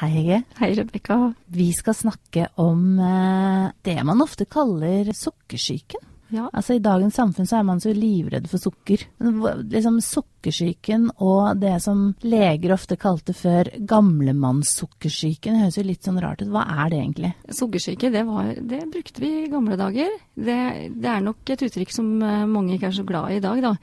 Hei, Hege. Hei, Rebekka. Vi skal snakke om eh, det man ofte kaller sukkersyken. Ja. Altså I dagens samfunn så er man så livredd for sukker. Liksom Sukkersyken og det som leger ofte kalte før gamlemannssukkersyken, høres jo litt sånn rart ut. Hva er det egentlig? Sukkersyke, det, var, det brukte vi i gamle dager. Det, det er nok et uttrykk som eh, mange ikke er så glad i i dag, da.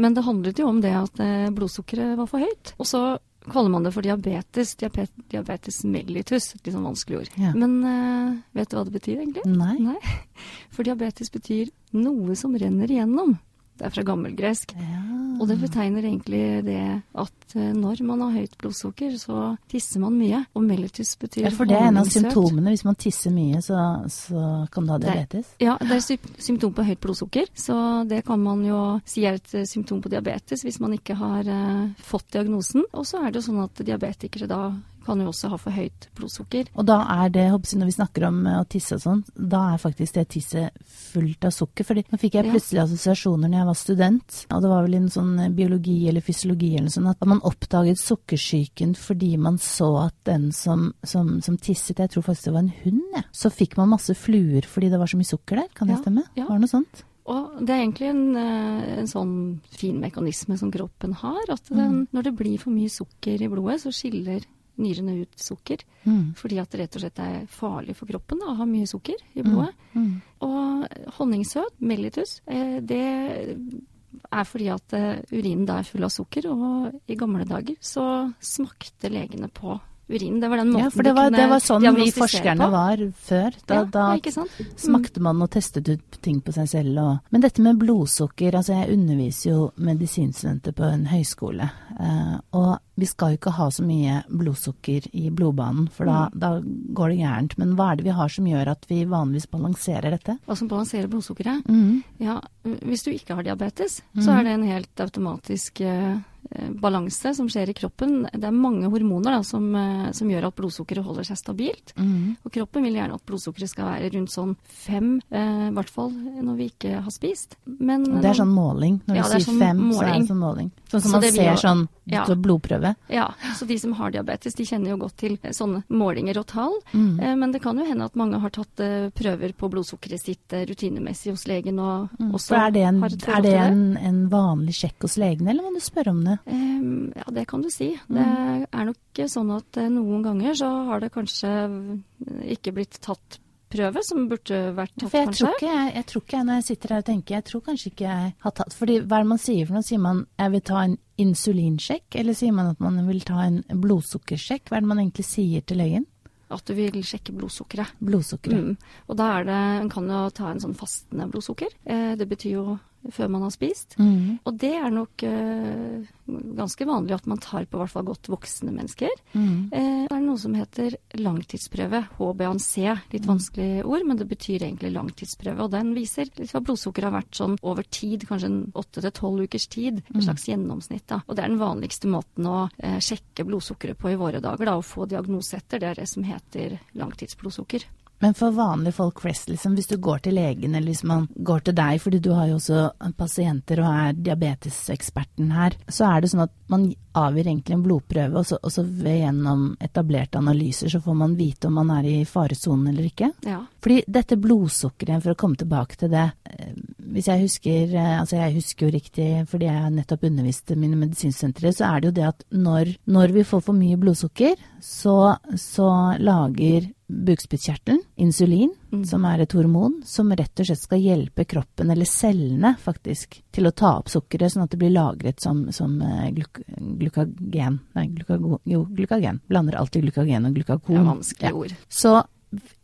Men det handlet jo om det at eh, blodsukkeret var for høyt. Og så kaller man det for diabetes. Diabet, diabetes mellitus. Litt sånn vanskelig ord. Ja. Men uh, vet du hva det betyr, egentlig? Nei. Nei. For diabetes betyr noe som renner igjennom. Det er fra gammelgresk. Ja. Og det betegner egentlig det at eh, når man har høyt blodsukker, så tisser man mye. Og mellitus betyr ja, for det er en av symptomene. Hvis man tisser mye, så, så kan du ha Det- diabetes. Ja, det er sy- symptom på høyt blodsukker, så det kan man jo si er et eh, symptom på diabetes hvis man ikke har eh, fått diagnosen. Og så er det jo sånn at diabetikere da kan jo også ha for høyt blodsukker. Og da er det, jeg, når vi snakker om eh, å tisse og sånn, da er faktisk det tisset fullt av sukker. Fordi nå fikk jeg Ja. plutselig assosiasjoner når jeg var student, og det var vel i en sånn biologi eller fysiologi eller noe sånt, at man oppdaget sukkersyken fordi man så at den som, som, som tisset, jeg tror faktisk det var en hund, ja, så fikk man masse fluer fordi det var så mye sukker der. Kan det Ja, stemme? ja. Var det noe sånt? Og det er egentlig en, eh, en sånn fin mekanisme som kroppen har, at den, når det blir for mye sukker i blodet, så skiller nyrene ut sukker. Mm. Fordi at det rett og slett er farlig for kroppen da, å ha mye sukker i blodet. Mm. Og honningsøt, mellitus, eh, det er fordi at eh, urinen da er full av sukker, og i gamle dager så smakte legene på urinen. Det var den måten Ja, for det de var, kunne det var sånn vi forskerne på. var før. Da, ja, da ja, smakte man og testet ut ting på seg selv. Og... Men dette med blodsukker, altså jeg underviser jo medisinstudenter på en høyskole. Eh, og vi skal jo ikke ha så mye blodsukker i blodbanen, for da, da går det gærent. Men hva er det vi har som gjør at vi vanligvis balanserer dette? Hva som balanserer blodsukkeret? Mm. Ja, hvis du ikke har diabetes, så er det en helt automatisk eh, balanse som skjer i kroppen. Det er mange hormoner da, som, eh, som gjør at blodsukkeret holder seg stabilt. Mhm. Og kroppen vil gjerne at blodsukkeret skal være rundt sånn fem, eh, i hvert fall når vi ikke har spist. Men Og Det er sånn måling. Når Ja, du er sier sånn fem, så er det sånn måling. Sånn Så man ser gjør- sånn Ja. så blodprøve. Ja, så de som har diabetes, de kjenner jo godt til eh, sånne målinger og tall. Mhm. Eh, Men det kan jo hende at mange har tatt eh, prøver på blodsukkeret sitt eh, rutinemessig hos legen og også For er det, en, har et forhold er det en, en vanlig sjekk hos legen, eller må du spørre om det? Ehm, ja, det kan du si. Mm. Det er nok sånn at eh, noen ganger så har det kanskje eh, ikke blitt tatt prøve som burde vært tatt, For jeg kanskje. tror, ikke, jeg, jeg tror ikke når jeg sitter her og tenker, jeg tror kanskje ikke jeg har tatt Fordi hva er det man sier for noe? Sier man jeg vil ta en insulinsjekk, eller sier man at man vil ta en blodsukkersjekk? Hva er det man egentlig sier til legen? At du vil sjekke blodsukkeret. Blodsukkeret. Mm. Og da er det, en kan jo ta en sånn fastende blodsukker. Eh, det betyr jo før man har spist. Mm. Og det er nok uh, ganske vanlig at man tar på hvert fall godt voksne mennesker. Mm. Uh, det er noe som heter langtidsprøve, HbA1c. Litt vanskelig ord, men det betyr egentlig langtidsprøve. Og den viser litt hva blodsukkeret har vært sånn over tid, kanskje en åtte til tolv ukers tid. En slags gjennomsnitt, da. Og det er den vanligste måten å uh, sjekke blodsukkeret på i våre dager, da. Å få diagnose etter. Det er det som heter langtidsblodsukker. Men for vanlige folk flest, liksom, hvis du går til legen, eller hvis man går til deg, fordi du har jo også pasienter og er diabeteseksperten her, så er det sånn at man avgir egentlig en blodprøve, og så, og så ved gjennom etablerte analyser så får man vite om man er i faresonen eller ikke. Ja. Fordi dette blodsukkeret, for å komme tilbake til det eh, Hvis jeg husker eh, Altså jeg husker jo riktig fordi jeg nettopp undervist mine medisinsentre, så er det jo det at når, når vi får for mye blodsukker, så, så lager bukspyttkjertelen insulin, Mm. som er et hormon, som rett og slett skal hjelpe kroppen, eller cellene faktisk, til å ta opp sukkeret, sånn at det blir lagret som, som eh, gluk glukagen. Nei, glukago, jo, glukagen. Blander alltid glukagen og glukakon. er vanskelige Ja. ord. Så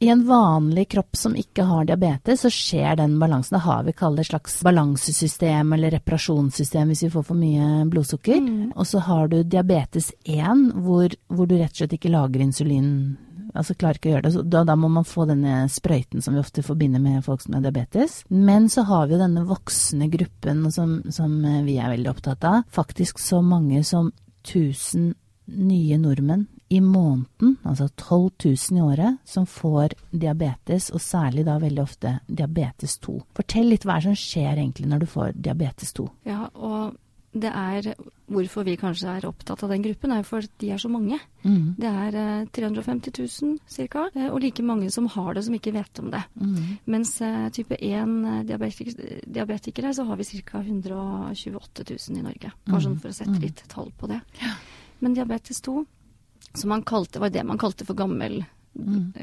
i en vanlig kropp som ikke har diabetes, så skjer den balansen. Da har vi kall det et slags balansesystem eller reparasjonssystem hvis vi får for mye blodsukker. Mm. Og så har du diabetes 1, hvor, hvor du rett og slett ikke lager insulin. Altså klarer ikke å gjøre det. Da, da må man få denne sprøyten som vi ofte forbinder med folk som har diabetes. Men så har vi jo denne voksne gruppen som, som eh, vi er veldig opptatt av. Faktisk så mange som 1000 nye nordmenn i måneden, altså 12 000 i året, som får diabetes, og særlig da veldig ofte diabetes 2. Fortell litt hva som skjer egentlig når du får diabetes 2? Ja, og det er hvorfor vi kanskje er opptatt av den gruppen, er for at de er så mange. Mm. Det er eh, 350 000 ca., eh, og like mange som har det, som ikke vet om det. Mm. Mens eh, type 1 diabetik diabetikere, så har vi ca. 128 000 i Norge. Bare sånn for å sette litt tall på det. Men diabetes 2, som man kalte, var det man kalte for gammel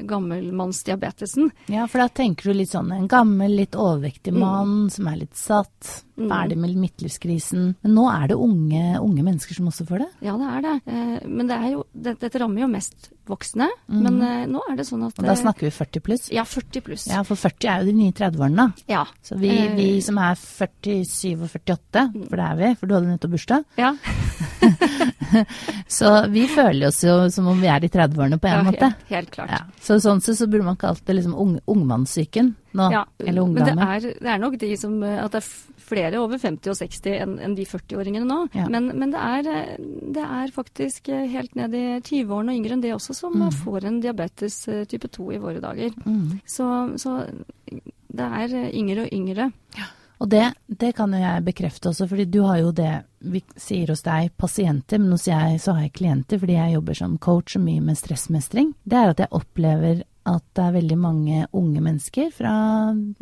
gammelmannsdiabetesen. Ja, for da tenker du litt sånn en gammel, litt overvektig mann som er litt satt, Mm. ferdig med midtlivskrisen. Men nå er det unge, unge mennesker som også får det? Ja, det er det. Eh, men det er jo, dette rammer jo mest voksne. Men uh, nå er det sånn at Og da eh, snakker vi 40 pluss? Ja, 40 pluss. Ja, for 40 er jo de nye 30-årene, da. Ja. Så vi, Eh, vi som er 47 og 48, for det er vi, for du hadde nettopp bursdag, ja. så vi føler oss jo som om vi er i 30-årene på en ja, måte. Helt, helt klart. Ja. Så sånn sett så burde man kalt det liksom ung, ungmannssyken nå, Ja, eller men det er, det er nok de som eh, At det er flere over 50 og 60 enn en de 40-åringene nå. Ja. Men, men det, er, eh, det er faktisk eh, helt ned i 20-årene og yngre enn det også som mm. får en diabetes type 2 i våre dager. Mm. Så, så det er yngre og yngre. Og det, det kan jo jeg bekrefte også, fordi du har jo det vi sier hos deg pasienter, men hos jeg så har jeg klienter fordi jeg jobber som coach og mye med stressmestring. Det er at jeg opplever at det er veldig mange unge mennesker fra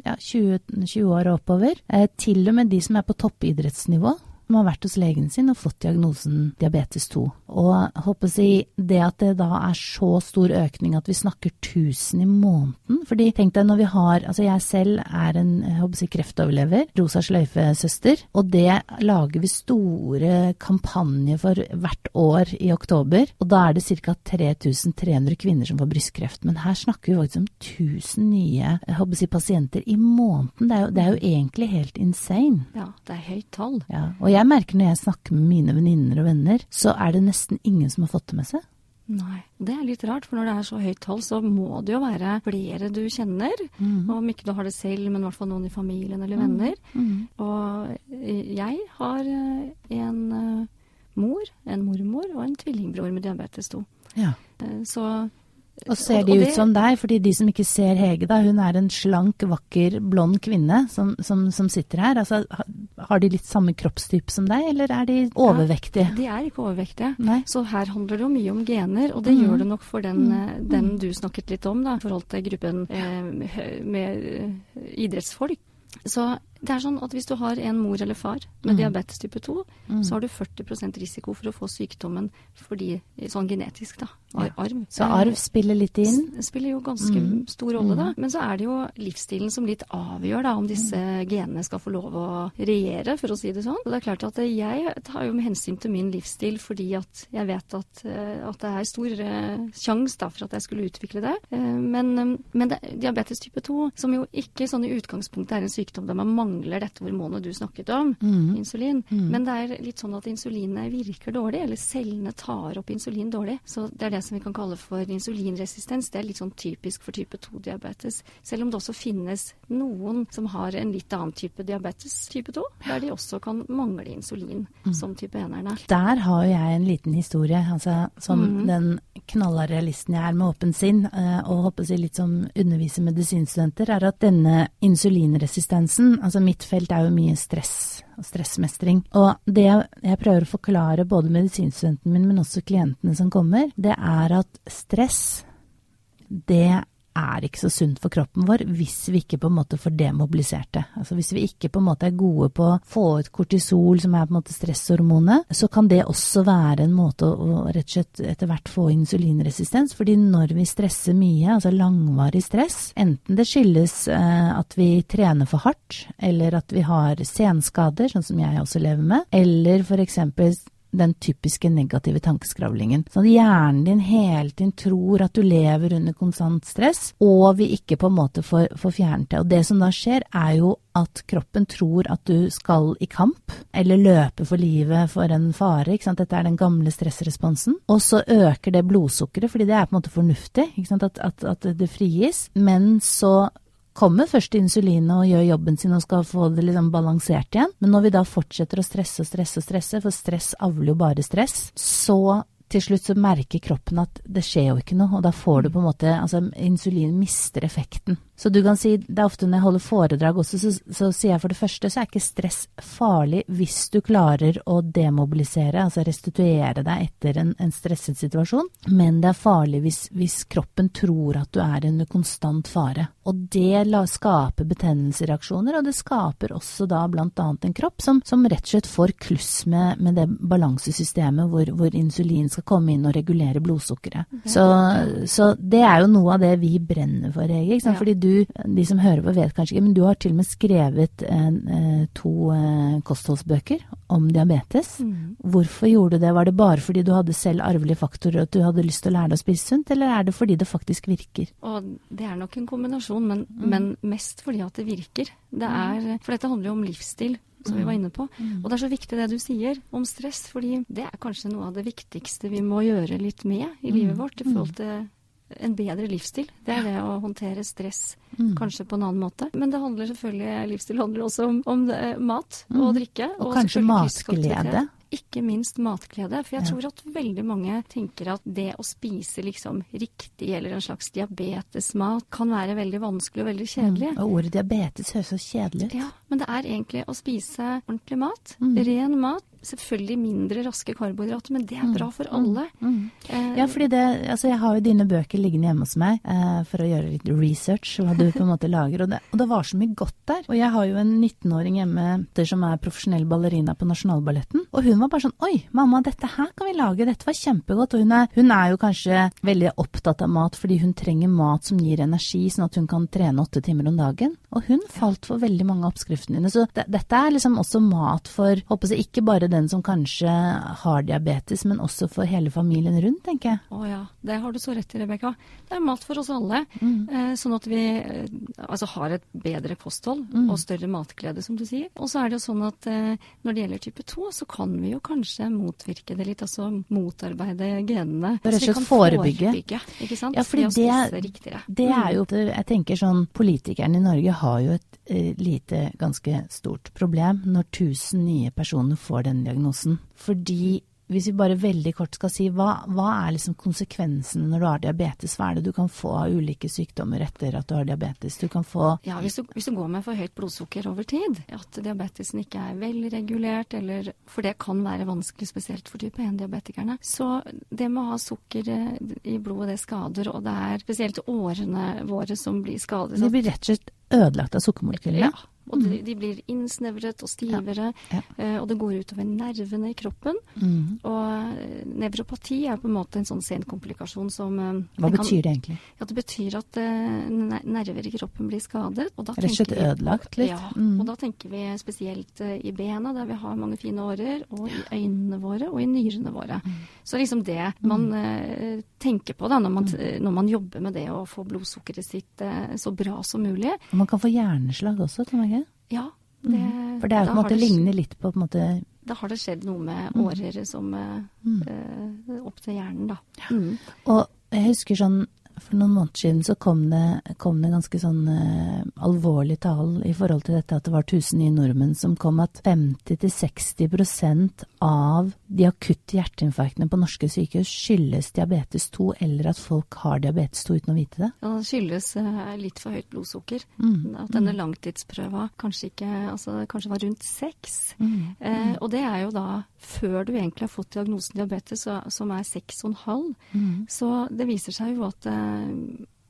ja, 20, 20 år og oppover, eh, til og med de som er på toppidrettsnivå, som har vært hos legen sin og fått diagnosen diabetes 2. Og håper si, det at det da er så stor økning at vi snakker 1000 i måneden fordi tenk deg når vi har Altså jeg selv er en håper si, kreftoverlever, rosa sløyfe-søster, og det lager vi store kampanjer for hvert år i oktober. Og da er det ca. 3300 kvinner som får brystkreft. Men her snakker vi faktisk om 1000 nye håper si, pasienter i måneden. Det er, jo, det er jo egentlig helt insane. Ja, det er høyt tall. Ja, og jeg merker når jeg snakker med mine venninner og venner, så er det nesten ingen som har fått det med seg. Nei, det er litt rart, for når det er så høyt tall, så må det jo være flere du kjenner. Og om ikke du har det selv, men i hvert fall noen i familien eller venner. Og eh, jeg har eh, en eh, mor, en mormor og en tvillingbror med diabetes 2. Ja. Så Og ser de og ut det- som deg? Fordi de som ikke ser Hege, da, hun er en slank, vakker, blond kvinne som, som, som sitter her. Altså, har de litt samme kroppstype som deg, eller er de overvektige? De er ikke overvektige. Nei. Så her handler det jo mye om gener, og det mm. gjør det nok for den, mm. den du snakket litt om, da, i forhold til gruppen eh, med, med eh, idrettsfolk. Så det er sånn at hvis du har en mor eller far med mm. diabetes type 2, så har du 40% risiko for å få sykdommen fordi, sånn genetisk, da. ja. arv. Så arv spiller litt inn? Spiller jo ganske Mm. stor rolle, da. Men så er det jo livsstilen som litt avgjør da, om disse genene skal få lov å regjere, for å si det sånn. Og det er klart at jeg tar jo med hensyn til min livsstil fordi at jeg vet at, eh, at det er stor uh, sjanse for at jeg skulle utvikle det. Eh, men eh, men det, diabetes type 2, som jo ikke sånn i utgangspunktet er en sykdom der man mangler dette hormonet du snakket om, mm. insulin, men det er litt sånn at insulinet virker dårlig, eller cellene tar opp insulin dårlig. Så det er det som vi kan kalle for insulinresistens. Det er litt sånn typisk for type 2-diabetes. Selv om det også finnes noen som har en litt annen type diabetes, type 2, der de også kan mangle insulin, som type 1-erne. Der har jo jeg en liten historie. Altså, som den knalla realisten jeg er med åpen sinn, eh, og håper å si litt som underviser medisinstudenter, er at denne insulinresistensen Altså mitt felt er jo mye stress og stressmestring. Og det jeg prøver å forklare både medisinstudenten min, men også klientene som kommer, det er at stress, det er ikke så sunt for kroppen vår hvis vi ikke på en måte får demobilisert det. Altså hvis vi ikke på en måte er gode på å få ut kortisol, som er på en måte stresshormonet, så kan det også være en måte å, rett og slett etter hvert få insulinresistens. Fordi når vi stresser mye, altså langvarig stress, enten det skyldes eh, at vi trener for hardt, eller at vi har senskader, sånn som jeg også lever med, eller for eksempel den typiske negative tankeskravlingen. Sånn at hjernen din hele tiden tror at du lever under konstant stress, og vi ikke på en måte får, får fjernet det. Og det som da skjer, er jo at kroppen tror at du skal i kamp, eller løpe for livet for en fare. ikke sant? Dette er den gamle stressresponsen. Og så øker det blodsukkeret, fordi det er på en måte fornuftig? At, at, at det frigis. Men så kommer først insulinet og gjør jobben sin og skal få det liksom balansert igjen. Men når vi da fortsetter å stresse og stresse og stresse, for stress avler jo bare stress, så til slutt så merker kroppen at det skjer jo ikke noe, og da får du på en måte Altså insulin mister effekten. Så du kan si, det er ofte når jeg holder foredrag også, så, så sier jeg for det første så er ikke stress farlig hvis du klarer å demobilisere, altså restituere deg etter en, en stresset situasjon, men det er farlig hvis, hvis, kroppen tror at du er under konstant fare. Og det la, skaper betennelsesreaksjoner, og det skaper også da blant annet en kropp som, som rett og slett får kluss med, med det balansesystemet hvor, hvor, insulin skal komme inn og regulere blodsukkeret. Okay. Så, så, det er jo noe av det vi brenner for, Hege. Fordi du, de som hører på vet kanskje ikke, men du har til og med skrevet en, eh, to eh, kostholdsbøker om diabetes. Mm. Hvorfor gjorde du det? Var det bare fordi du hadde selv arvelige faktorer og at du hadde lyst til å lære deg å spise sunt, eller er det fordi det faktisk virker? Og det er nok en kombinasjon, men, mm. men mest fordi at det virker. Det mm. er, for dette handler jo om livsstil som vi var inne på. Mm. Og det er så viktig det du sier om stress, fordi det er kanskje noe av det viktigste vi må gjøre litt med i livet vårt i forhold til en bedre livsstil. Det er det å håndtere stress mm. kanskje på en annen måte. Men det handler selvfølgelig, livsstil handler også om, om det, mat mm. og drikke. Og, og kanskje matglede. Ikke minst matglede. For jeg ja. tror at veldig mange tenker at det å spise liksom riktig eller en slags diabetesmat kan være veldig vanskelig og veldig kjedelig. Mm. Og ordet diabetes høres så kjedelig ut. Ja, men det er egentlig å spise ordentlig mat. Mm. Ren mat selvfølgelig mindre raske karbohydrater, men det er bra for mm. alle. Mm. Mm. Eh, ja, fordi det, altså jeg har jo dine bøker liggende hjemme hos meg eh, for å gjøre litt research, hva du på en måte lager. Og det, og det, var så mye godt der. Og jeg har jo en 19-åring hjemme som er profesjonell ballerina på Nasjonalballetten. Og hun var bare sånn Oi, mamma, dette her kan vi lage. Dette var kjempegodt. Og hun er, hun er jo kanskje veldig opptatt av mat fordi hun trenger mat som gir energi, sånn at hun kan trene åtte timer om dagen. Og hun falt for veldig mange av oppskriftene dine. Så det, dette er liksom også mat for, håper jeg, ikke bare den som kanskje har diabetes, men også for hele familien rundt, tenker jeg. Å ja, det har du så rett i, Rebekka. Det er mat for oss alle. Mm. Eh, sånn at vi eh, altså, har et bedre kosthold mm. og større matglede, som du sier. Og så er det jo sånn at eh, når det gjelder type 2, så kan vi jo kanskje motvirke det litt. Altså motarbeide genene. Rett og slett forebygge. Ikke sant? Ja, fordi det, det, er jo Jeg tenker sånn Politikerne i Norge har jo et lite, ganske stort problem når 1000 nye personer får den diagnosen. Fordi hvis vi bare veldig kort skal si hva, hva er liksom konsekvensene når du har diabetes? Hva er det du kan få av ulike sykdommer etter at du har diabetes? Du kan få Ja, hvis du, hvis du går med for høyt blodsukker over tid, at diabetesen ikke er velregulert, eller For det kan være vanskelig, spesielt for type 1-diabetikerne. Så det med å ha sukker eh, i blodet, det skader, og det er spesielt årene våre som blir skadet. De blir rett og slett ødelagt av sukkermolekylene? Ja. Og de, mm. de, blir innsnevret og stivere, ja, ja. Eh, og det går utover nervene i kroppen. Mm. Og eh, nevropati er på en måte en sånn sen komplikasjon som eh, Hva betyr kan, det egentlig? Ja, Det betyr at nerver i kroppen blir skadet. Rett og slett ødelagt litt? Ja, mm. og da tenker vi spesielt i bena, der vi har mange fine årer, og i øynene våre og i nyrene våre. Mm. Så liksom det man uh, tenker på da, når man, mm. når man, jobber med det å få blodsukkeret sitt så bra som mulig. Og man kan få hjerneslag også, tror jeg. Ja. Det, mm. For det er jo på en måte ligner litt på, på en måte Da har det skjedd noe med mm. årer som mm. eh, opp til hjernen, da. Mm. Og jeg husker sånn for noen måneder siden så kom det, kom det ganske sånn uh, alvorlig tall i forhold til dette at det var 1000 nye nordmenn som kom at 50-60% av de akutte hjerteinfarktene på norske sykehus skyldes diabetes 2, eller at folk har diabetes 2 uten å vite det? Ja, det skyldes uh, litt for høyt blodsukker. Mm. At denne mm. langtidsprøva kanskje ikke altså kanskje var rundt seks. Mm. Eh, og det er jo da før du egentlig har fått diagnosen diabetes, som er 6,5. Mm. Så det viser seg jo at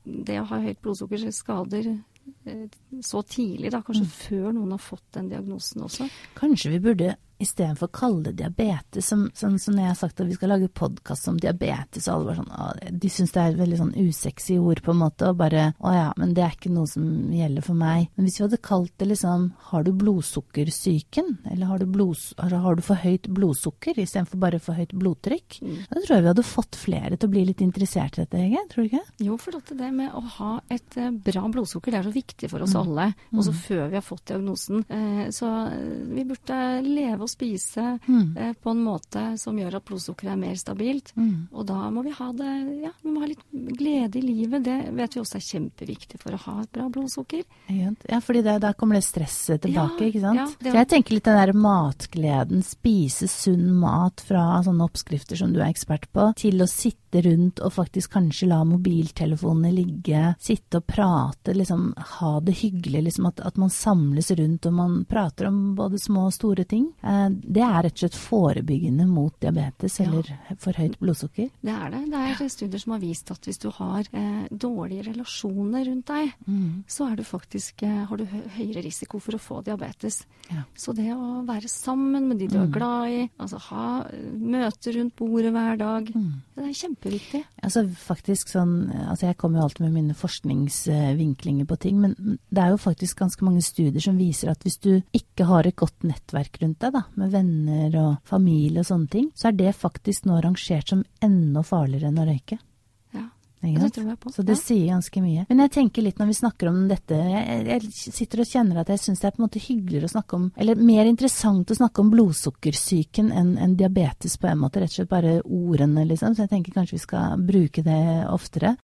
det å ha høyt blodsukker skader eh, så tidlig, da, kanskje mm. før noen har fått den diagnosen også. Kanskje vi burde istedenfor å kalle det diabetes, som, som, som når jeg har sagt at vi skal lage podkast om diabetes, og alle bare sånn å, De syns det er et veldig sånn usexy ord, på en måte, og bare Å ja, men det er ikke noe som gjelder for meg. Men hvis vi hadde kalt det liksom Har du blodsukkersyken? Eller har du, blods, har du for høyt blodsukker istedenfor bare for høyt blodtrykk? Mm. Da tror jeg vi hadde fått flere til å bli litt interessert i dette, Hege. Tror du ikke? Jo, for det med å ha et eh, bra blodsukker, det er så viktig for oss mm. alle. Også mm. før vi har fått diagnosen. Eh, så vi burde leve og spise mm. eh, på en måte som gjør at blodsukkeret er mer stabilt. Mm. Og da må vi ha det Ja, vi må ha litt glede i livet, det vet vi også er kjempeviktig for å ha et bra blodsukker. Ja, fordi det, da kommer det stresset tilbake, Ja, ikke sant. ja, det- jeg tenker litt den der matgleden, spise sunn mat fra sånne oppskrifter som du er ekspert på, til å sitte rundt og faktisk kanskje la mobiltelefonene ligge, sitte og prate, liksom ha det hyggelig, liksom at, at man samles rundt og man prater om både små og store ting. Eh, det er rett og slett forebyggende mot diabetes Ja. eller for høyt blodsukker. Det er det. Det er studier som har vist at hvis du har eh, dårlige relasjoner rundt deg, Mm. så du faktisk, eh, har du høyere risiko for å få diabetes. Ja. Så det å være sammen med de du er glad i, altså ha eh, møter rundt bordet hver dag, det er kjempeviktig. Altså faktisk sånn, altså Jeg kommer jo alltid med mine forskningsvinklinger på ting, men det er jo faktisk ganske mange studier som viser at hvis du ikke har et godt nettverk rundt deg, da, med venner og familie og sånne ting, så er det faktisk nå rangert som enda farligere enn å røyke. Ja, Ikke det sant? tror jeg på. Så det Ja. sier ganske mye. Men jeg tenker litt når vi snakker om dette, jeg, jeg sitter og kjenner at jeg syns det er på en måte hyggeligere å snakke om, eller mer interessant å snakke om blodsukkersyken enn enn diabetes på en måte, rett og slett bare ordene, liksom. Så jeg tenker kanskje vi skal bruke det oftere.